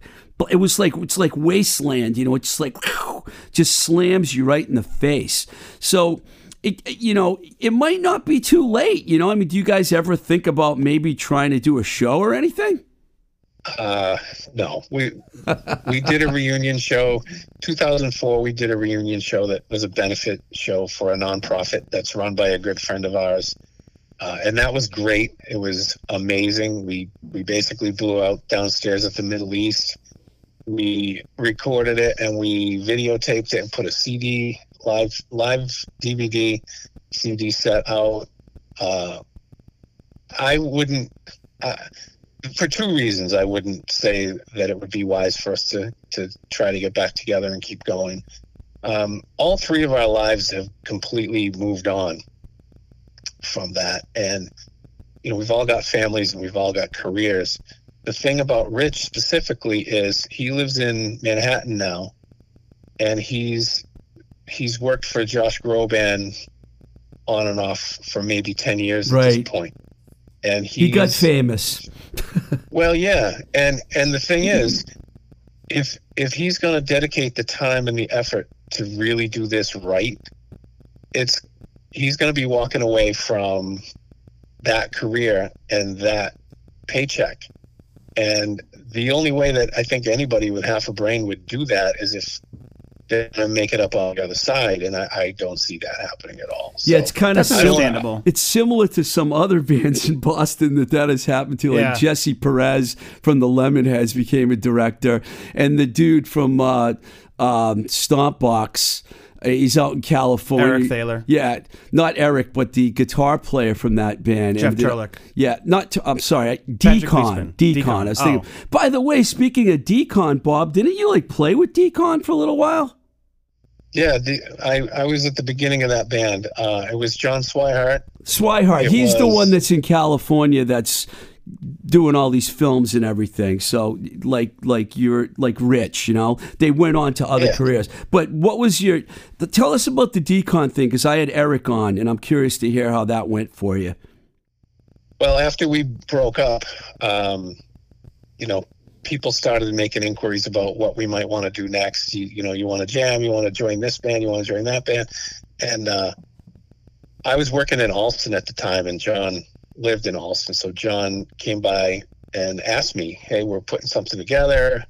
it was like, it's like Wasteland, you know, it's like, just slams you right in the face. So, it, you know, it might not be too late. You know, I mean, do you guys ever think about maybe trying to do a show or anything? Uh, no, we we did a reunion show. 2004, we did a reunion show that was a benefit show for a nonprofit that's run by a good friend of ours, uh, and that was great. It was amazing. We we basically blew out downstairs at the Middle East. We recorded it and we videotaped it and put a CD live live DVD CD set out. Uh, I wouldn't. For two reasons, I wouldn't say that it would be wise for us to to try to get back together and keep going. Um, all three of our lives have completely moved on from that, and you know we've all got families and we've all got careers. The thing about Rich specifically is he lives in Manhattan now, and he's he's worked for Josh Groban on and off for maybe ten years at this point, and He got famous. [LAUGHS] well, yeah, and and the thing mm-hmm. is, if if he's going to dedicate the time and the effort to really do this right, it's he's going to be walking away from that career and that paycheck. And the only way that I think anybody with half a brain would do that is if they're going to make it up on the other side, and I, I don't see that happening at all. Yeah, it's kind of That's understandable. It's similar to some other [LAUGHS] bands in Boston that that has happened to. Like Yeah. Jesse Peretz from the Lemonheads became a director, and the dude from uh, um, Stompbox. uh, He's out in California. Eric Thaler. Yeah, not Eric, but the guitar player from that band. Jeff ended Turlick. Yeah, not. I'm sorry, Patrick Decon. Decon. Decon. I was thinking. Oh. By the way, speaking of Decon, Bob, didn't you like play with Decon for a little while? Yeah, the, I, I was at the beginning of that band. Uh, it was John Swihart. Swihart. It He's the one that's in California that's doing all these films and everything. So like like you're like rich, you know. They went on to other Yeah. careers. But what was your the, tell us about the decon thing cuz I had Eric on and I'm curious to hear how that went for you. Well, after we broke up, um, you know, people started making inquiries about what we might want to do next. You, you know, you want to jam, you want to join this band, you want to join that band. And uh, I was working in Allston at the time, and John lived in Allston. So John came by and asked me, Hey, we're putting something together,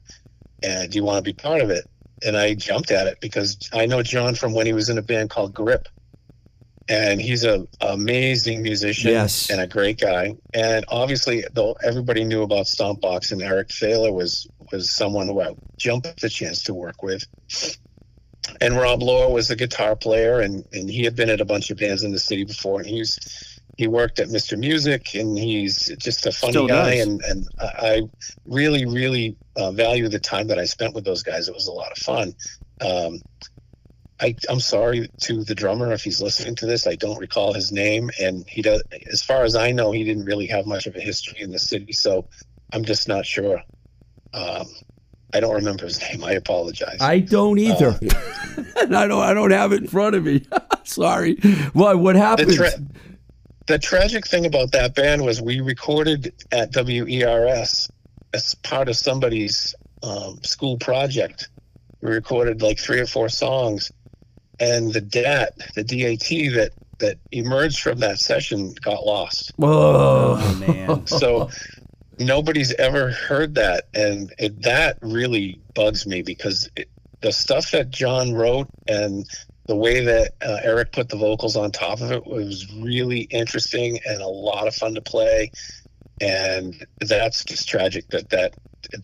and do you want to be part of it? And I jumped at it because I know John from when he was in a band called Grip. And he's a amazing musician Yes. and a great guy. And obviously, though everybody knew about Stompbox, and Eric Thaler was was someone who I jumped the chance to work with. And Rob Lohr was a guitar player, and and he had been at a bunch of bands in the city before. And he was he worked at Mr. Music, and he's just a funny guy. And and I I really really uh, value the time that I spent with those guys. It was a lot of fun. Um, I, I'm sorry to the drummer if he's listening to this. I don't recall his name, and he does. As far as I know, he didn't really have much of a history in the city, so I'm just not sure. Um, I don't remember his [LAUGHS] name. I apologize. I don't either. [LAUGHS] and I don't I don't have it in front of me. [LAUGHS] Sorry. Well, what the, happened? tra- the tragic thing about that band was we recorded at WERS as part of somebody's um, school project. We recorded like three or four songs, and the DAT, the DAT that that emerged from that session got lost. Whoa. Oh man. [LAUGHS] So nobody's ever heard that, and it, that really bugs me because it, the stuff that John wrote and the way that uh, Eric put the vocals on top of it was really interesting and a lot of fun to play. And that's just tragic that that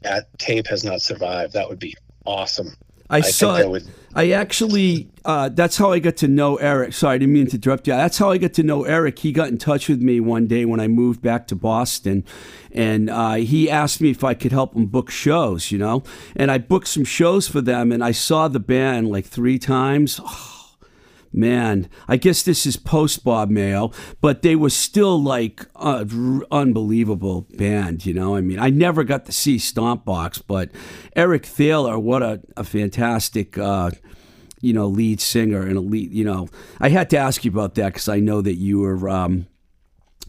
that tape has not survived. That would be awesome. I, I saw would. I actually, uh, that's how I got to know Eric. Sorry, I didn't mean to interrupt you. That's how I got to know Eric. He got in touch with me one day when I moved back to Boston, and uh, he asked me if I could help him book shows, you know? And I booked some shows for them, and I saw the band like three times. [SIGHS] Man, I guess this is post Bob Mayo, but they were still like uh, r- unbelievable band. You know, I mean, I never got to see Stompbox, but Eric Thaler, what a, a fantastic, uh, you know, lead singer and a lead. You know, I had to ask you about that because I know that you were. Um,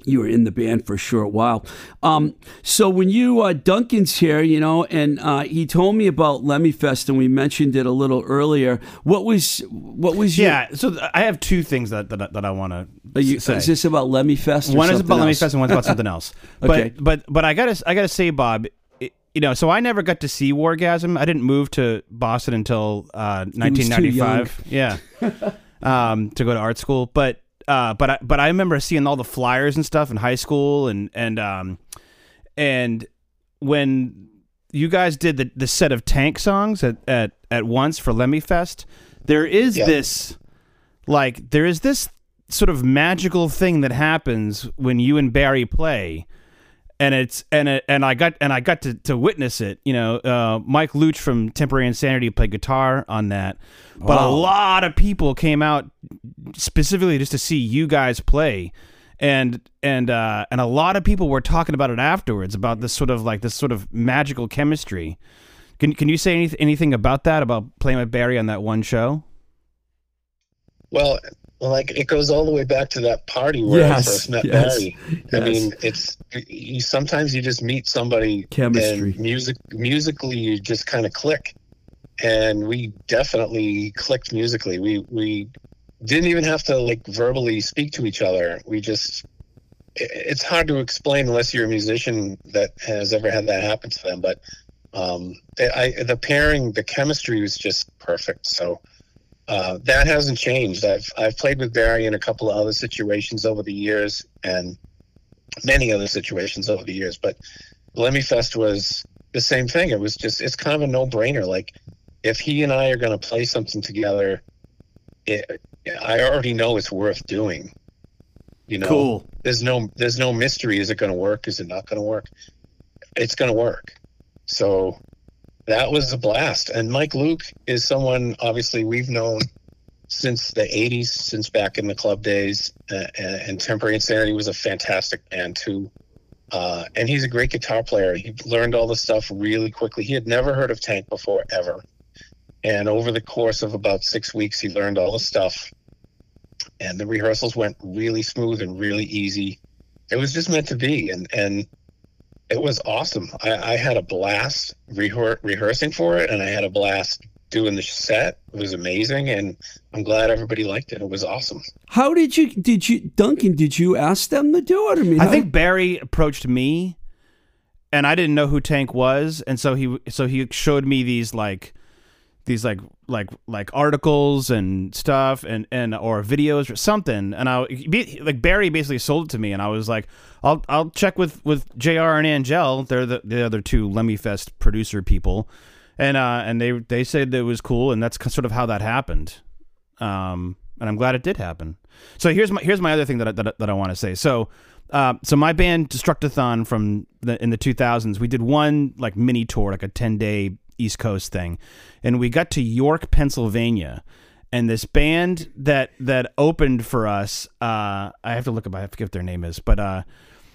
you were in the band for a short while. Um, so when you uh, Duncan's here, you know, and uh, he told me about Lemmy Fest, and we mentioned it a little earlier. What was what was your, Yeah. So I have two things that that, that I want to say. is this about Lemmy Fest? Or one is about Lemmy? Fest and one's about something else. [LAUGHS] Okay. But but but I gotta I gotta say, Bob. it- You know, so I never got to see Wargasm. I didn't move to Boston until uh, 1995. Yeah, [LAUGHS] um, to go to art school. But uh, but I but I remember seeing all the flyers and stuff in high school, and and um, and when you guys did the, the set of tank songs at, at, at once for Lemmy Fest, there is Yeah. this like there is this sort of magical thing that happens when you and Barry play. And it's and it, and I got and I got to, to witness it. You know, uh, Mike Luch from Temporary Insanity played guitar on that, but a lot of people came out specifically just to see you guys play and and uh, and a lot of people were talking about it afterwards about this sort of like this sort of magical chemistry. Can can you say any, anything about that about playing with Barry on that one show? Well, like it goes all the way back to that party where Yes, I first met yes, Barry. I mean, it's you, sometimes you just meet somebody Chemistry. and music musically you just kind of click. and we definitely clicked musically. We we didn't even have to like verbally speak to each other. We just it- it's hard to explain unless you're a musician that has ever had that happen to them. But um, I, the pairing, the chemistry was just perfect. So uh, that hasn't changed. I've I've played with Barry in a couple of other situations over the years, and many other situations over the years. But Lemmy Fest was the same thing. It was just it's kind of a no brainer. Like if he and I are going to play something together, it, I already know it's worth doing. You know, Cool. there's no there's no mystery. Is it going to work? Is it not going to work? It's going to work. So that was a blast. And Mike Luke is someone obviously we've known since the 80s, since back in the club days. Uh, and, and Temporary Insanity was a fantastic band too. Uh, and he's a great guitar player. He learned all the stuff really quickly. He had never heard of Tank before, ever. And over the course of about six weeks, he learned all the stuff. And the rehearsals went really smooth and really easy. It was just meant to be. And, and it was awesome. I, I had a blast rehear- rehearsing for it, and I had a blast doing the set. It was amazing, and I'm glad everybody liked it. It was awesome. How did you did you Duncan? Did you ask them to do it? I mean, I how- think Barry approached me, and I didn't know who Tank was, and so he so he showed me these like these like like like articles and stuff and and or videos or something. And I like Barry basically sold it to me and I was like I'll I'll check with with JR and Angel. They're the, the other two Lemmy Fest producer people. And uh and they they said it was cool and that's sort of how that happened. Um and I'm glad it did happen. So here's my here's my other thing that I, that, that I want to say. So uh, so my band Destructathon from the in the 2000s we did one like mini tour like a 10 day East Coast thing. And we got to York Pennsylvania. And this band that that opened for us uh, I have to look up I forget what their name is but uh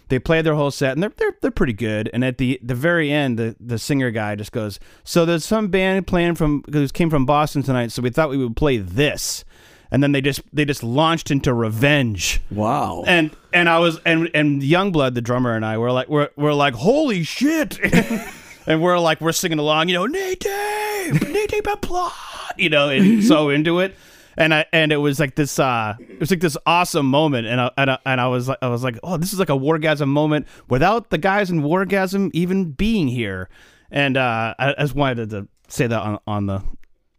they played their whole set and they're they're, they're pretty good. And at the the very end the, the singer guy just goes so there's some band playing from who came from Boston tonight so we thought we would play this. And then they just they just launched into revenge. Wow. and and I was and and Youngblood the drummer and I were like we're we're like holy shit [LAUGHS] and we're like we're singing along you know Nate Dave plot you know and so into it. And I and it was like this uh it was like this awesome moment. And I, and I, and I was like I was like oh this is like a wargasm moment without the guys in wargasm even being here. And uh I, I just wanted to say that on on the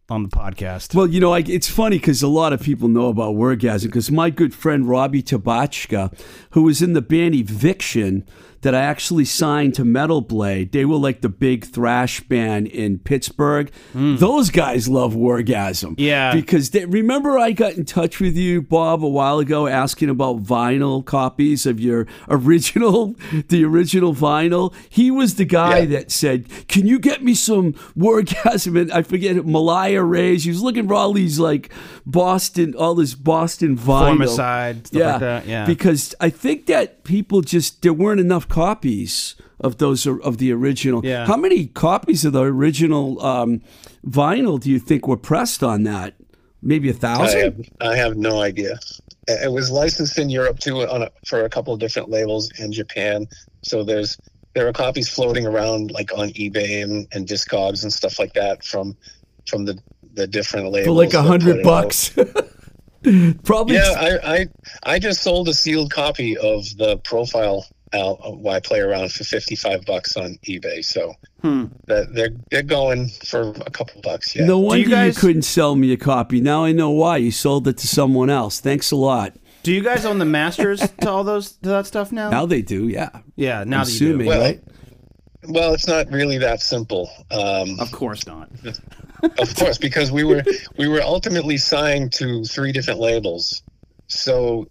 on the podcast. Well, you know, I, it's funny because a lot of people know about Wargasm because my good friend Robbie Tabachka, who was in the band Eviction that I actually signed to Metal Blade, they were like the big thrash band in Pittsburgh. Hmm. Those guys love Wargasm. Yeah. Because they, remember I got in touch with you, Bob, a while ago asking about vinyl copies of your original, [LAUGHS] the original vinyl. He was the guy Yeah. that said, "Can you get me some Wargasm?" And I forget it, Malaya Rays. He was looking for all these like Boston, all this Boston vinyl. Formicide, stuff like that, yeah. Because I think that people just there weren't enough copies of those of the original. Yeah. How many copies of the original um, vinyl do you think were pressed on that? Maybe a thousand. have, I have no idea. It was licensed in Europe too on a, for a couple of different labels in Japan. So there's there are copies floating around like on eBay and, and Discogs and stuff like that from from the the different labels. for like a hundred put it out. bucks. [LAUGHS] Probably. Yeah, I, I I just sold a sealed copy of the profile out why I play around for fifty five bucks on eBay. So that they're they're going for a couple bucks. Yeah. No wonder you, guys- couldn't sell me a copy. Now I know why. You sold it to someone else. Thanks a lot. do you guys own the masters [LAUGHS] to all those to that stuff now Now they do, yeah. yeah now I'm that you do. assuming, Well, right? Well, it's not really that simple. Um, Of course not. [LAUGHS] of course, because we were we were ultimately signed to three different labels. So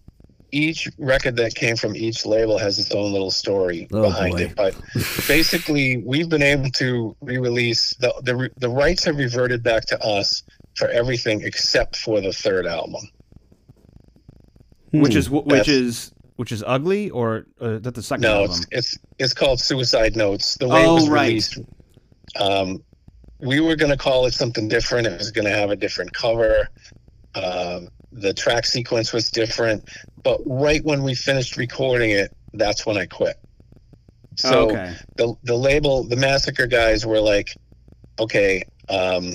each record that came from each label has its own little story Oh, behind boy. it. But [LAUGHS] basically, we've been able to re-release the the the rights have reverted back to us for everything except for the third album. Which is which That's- is which is ugly or uh, that the second No, album? it's it's it's called Suicide Notes. The way it Oh, was right. released, um, we were going to call it something different. It was going to have a different cover. Um, the track sequence was different, but right when we finished recording it, that's when I quit. So okay. the the label, the Massacre guys were like, "Okay, um,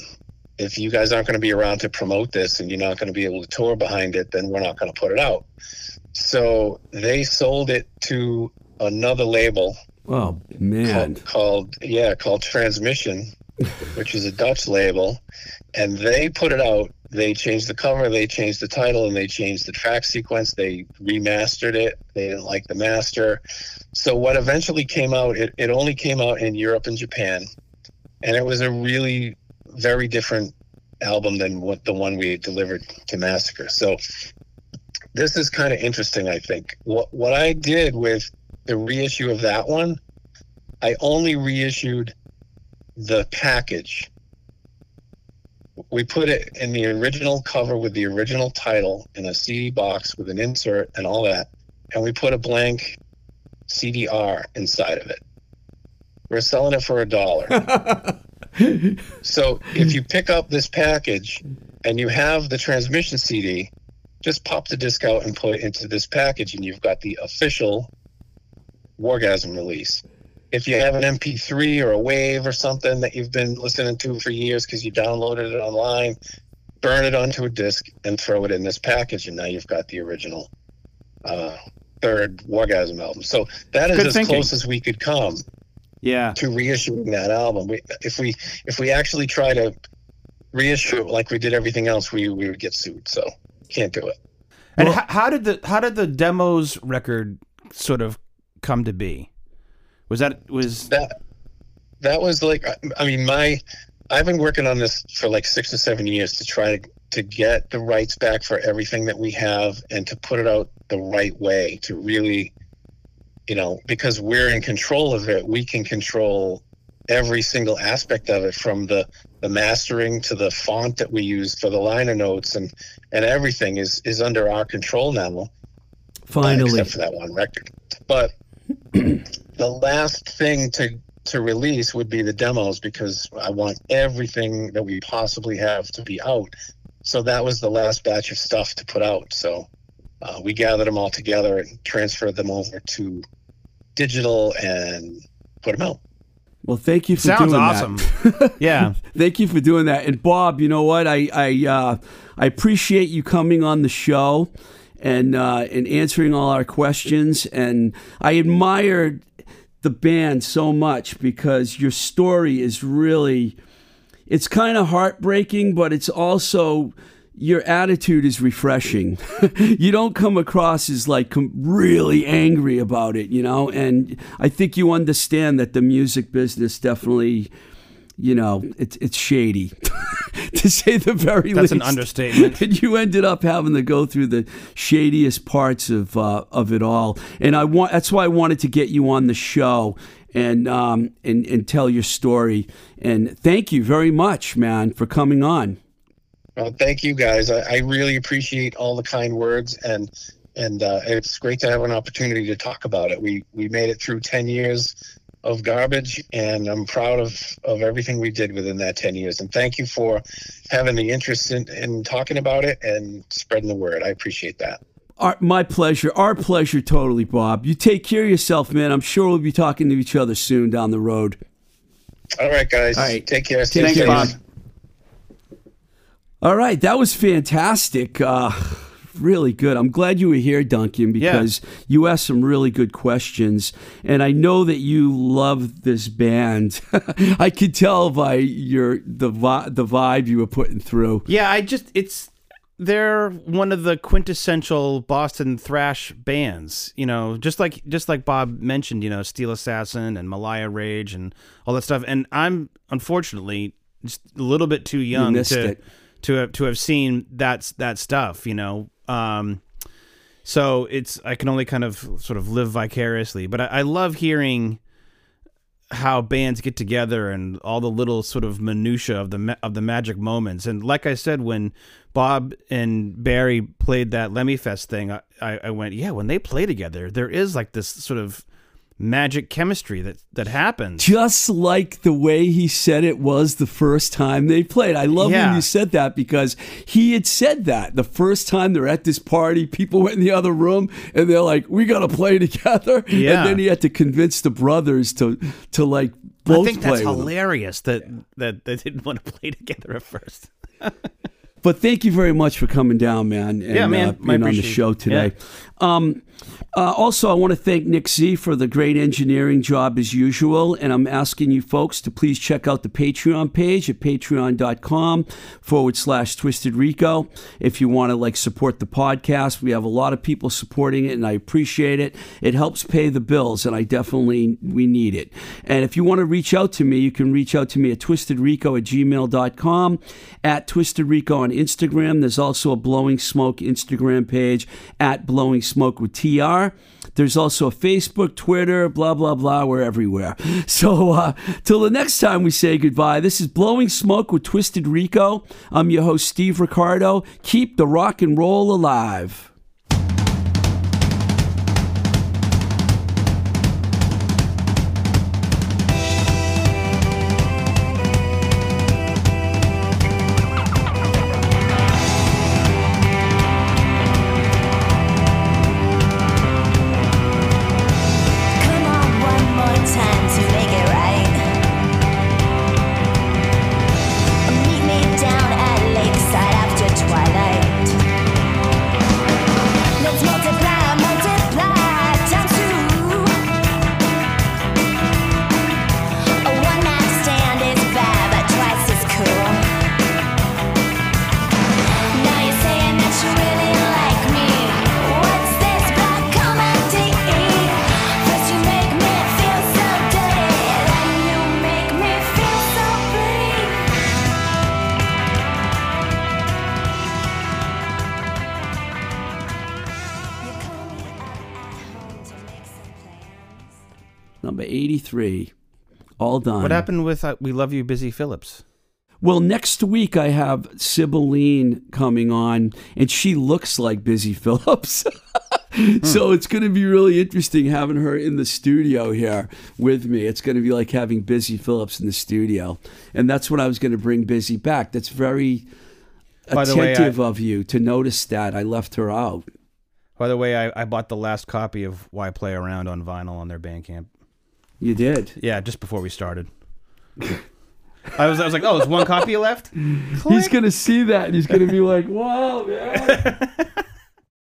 if you guys aren't going to be around to promote this and you're not going to be able to tour behind it, then we're not going to put it out. So they sold it to another label Oh man. called, called yeah called Transmission, [LAUGHS] which is a Dutch label, and they put it out. They changed the cover, they changed the title, and they changed the track sequence. They remastered it. They didn't like the master, so what eventually came out, it, it only came out in Europe and Japan, and it was a really very different album than what the one we delivered to Massacre. So this is kind of interesting. I think what what I did with the reissue of that one, I only reissued the package. We put it in the original cover with the original title in a CD box with an insert and all that, and we put a blank CDR inside of it. We're selling it for a dollar. [LAUGHS] so if you pick up this package and you have the transmission CD, just pop the disc out and put it into this package, and you've got the official Wargasm release. If you have an MP3 or a Wave or something that you've been listening to for years because you downloaded it online, burn it onto a disc and throw it in this package, and now you've got the original uh, third Wargasm album. So that is Good as thinking. close as we could come Yeah. to reissuing that album. We, if we if we actually try to reissue it like we did everything else, we we would get sued. So can't do it. And Well- h- how did the how did the demos record sort of come to be? Was that was That that was like I- I mean my I've been working on this for like six or seven years to try to to get the rights back for everything that we have and to put it out the right way to really you know because we're in control of it we can control every single aspect of it from the the mastering to the font that we use for the liner notes and and everything is is under our control now Finally. except for that one record. But the last thing to to release would be the demos because I want everything that we possibly have to be out. So that was the last batch of stuff to put out. So uh, we gathered them all together and transferred them over to digital and put them out. Well, thank you for sounds doing awesome. that. [LAUGHS] yeah. Thank you for doing that. And Bob, you know what? I I uh, I appreciate you coming on the show and uh, and answering all our questions. And I admired the band so much because your story is really it's kind of heartbreaking, but it's also your attitude is refreshing. [LAUGHS] you don't come across as like really angry about it, you know. And I think you understand that the music business definitely, you know, it's it's shady, [LAUGHS] to say the very That's least. That's an understatement. [LAUGHS] and you ended up having to go through the shadiest parts of uh, of it all. And I want that's why I wanted to get you on the show and um and and tell your story. And thank you very much, man, for coming on. Well, thank you guys. I, I really appreciate all the kind words and and uh, it's great to have an opportunity to talk about it. We we made it through ten years of garbage, and I'm proud of of everything we did within that ten years. And thank you for having the interest in, in talking about it and spreading the word. I appreciate that. Our, my pleasure. Our pleasure, totally, Bob. You take care of yourself, man. I'm sure we'll be talking to each other soon down the road. All right, guys. All right. Take care. Stay Thanks, safe. Bob. All right, that was fantastic. Uh, really good. I'm glad you were here, Duncan, because you asked some really good questions, and I know that you love this band. [LAUGHS] I could tell by your the vi- the vibe you were putting through. Yeah, I just it's they're one of the quintessential Boston thrash bands, you know, just like just like Bob mentioned, you know, Steel Assassin and Malaya Rage and all that stuff. And I'm unfortunately just a little bit too young to it. To have to have seen that that stuff, you know. Um so it's I can only kind of sort of live vicariously, but I, I love hearing how bands get together and all the little sort of minutia of the of the magic moments. And like I said, when Bob and Barry played that Lemmy Fest thing, I, I, I went, yeah, when they play together, there is like this sort of magic chemistry that that happens. just like the way he said it was the first time they played. I love Yeah. when you said that because he had said that the first time they're at this party, people [LAUGHS] went in the other room and they're like, "We got to play together." Yeah. And then he had to convince the brothers to to like I both think play that's hilarious that, that they didn't want to play [LAUGHS] together at first. [LAUGHS] But thank you very much for coming down, man. And, Yeah, man. Uh, being on the show today. Um, uh, also, I want to thank Nick Z for the great engineering job as usual. And I'm asking you folks to please check out the Patreon page at patreon.com forward slash twisted rico. If you want to like support the podcast, we have a lot of people supporting it and I appreciate it. It helps pay the bills and I definitely, we need it. And if you want to reach out to me, you can reach out to me at twistedrico at gmail.com, at twistedrico on Instagram. There's also a Blowing Smoke Instagram page at Blowing Smoke with TR. There's also a Facebook, Twitter, blah, blah, blah. We're everywhere. [LAUGHS] So uh, till the next time we say goodbye, this is Blowing Smoke with Twisted Rico. I'm your host, Steve Ricardo. Keep the rock and roll alive. Done. What happened with uh, We Love You, Busy Phillips? Well, next week I have Sibylline coming on, and she looks like Busy Phillips. [LAUGHS] so it's going to be really interesting having her in the studio here with me. It's going to be like having Busy Phillips in the studio. And that's what I was going to bring Busy back. That's very By the way, I- attentive of you to notice that. I left her out. By the way, I, I bought the last copy of Why Play Around on vinyl on their Bandcamp. You did. Yeah, just before we started. I was I was like, oh, there's one copy left. He's going to see that and he's going to be like, wow, man. [LAUGHS]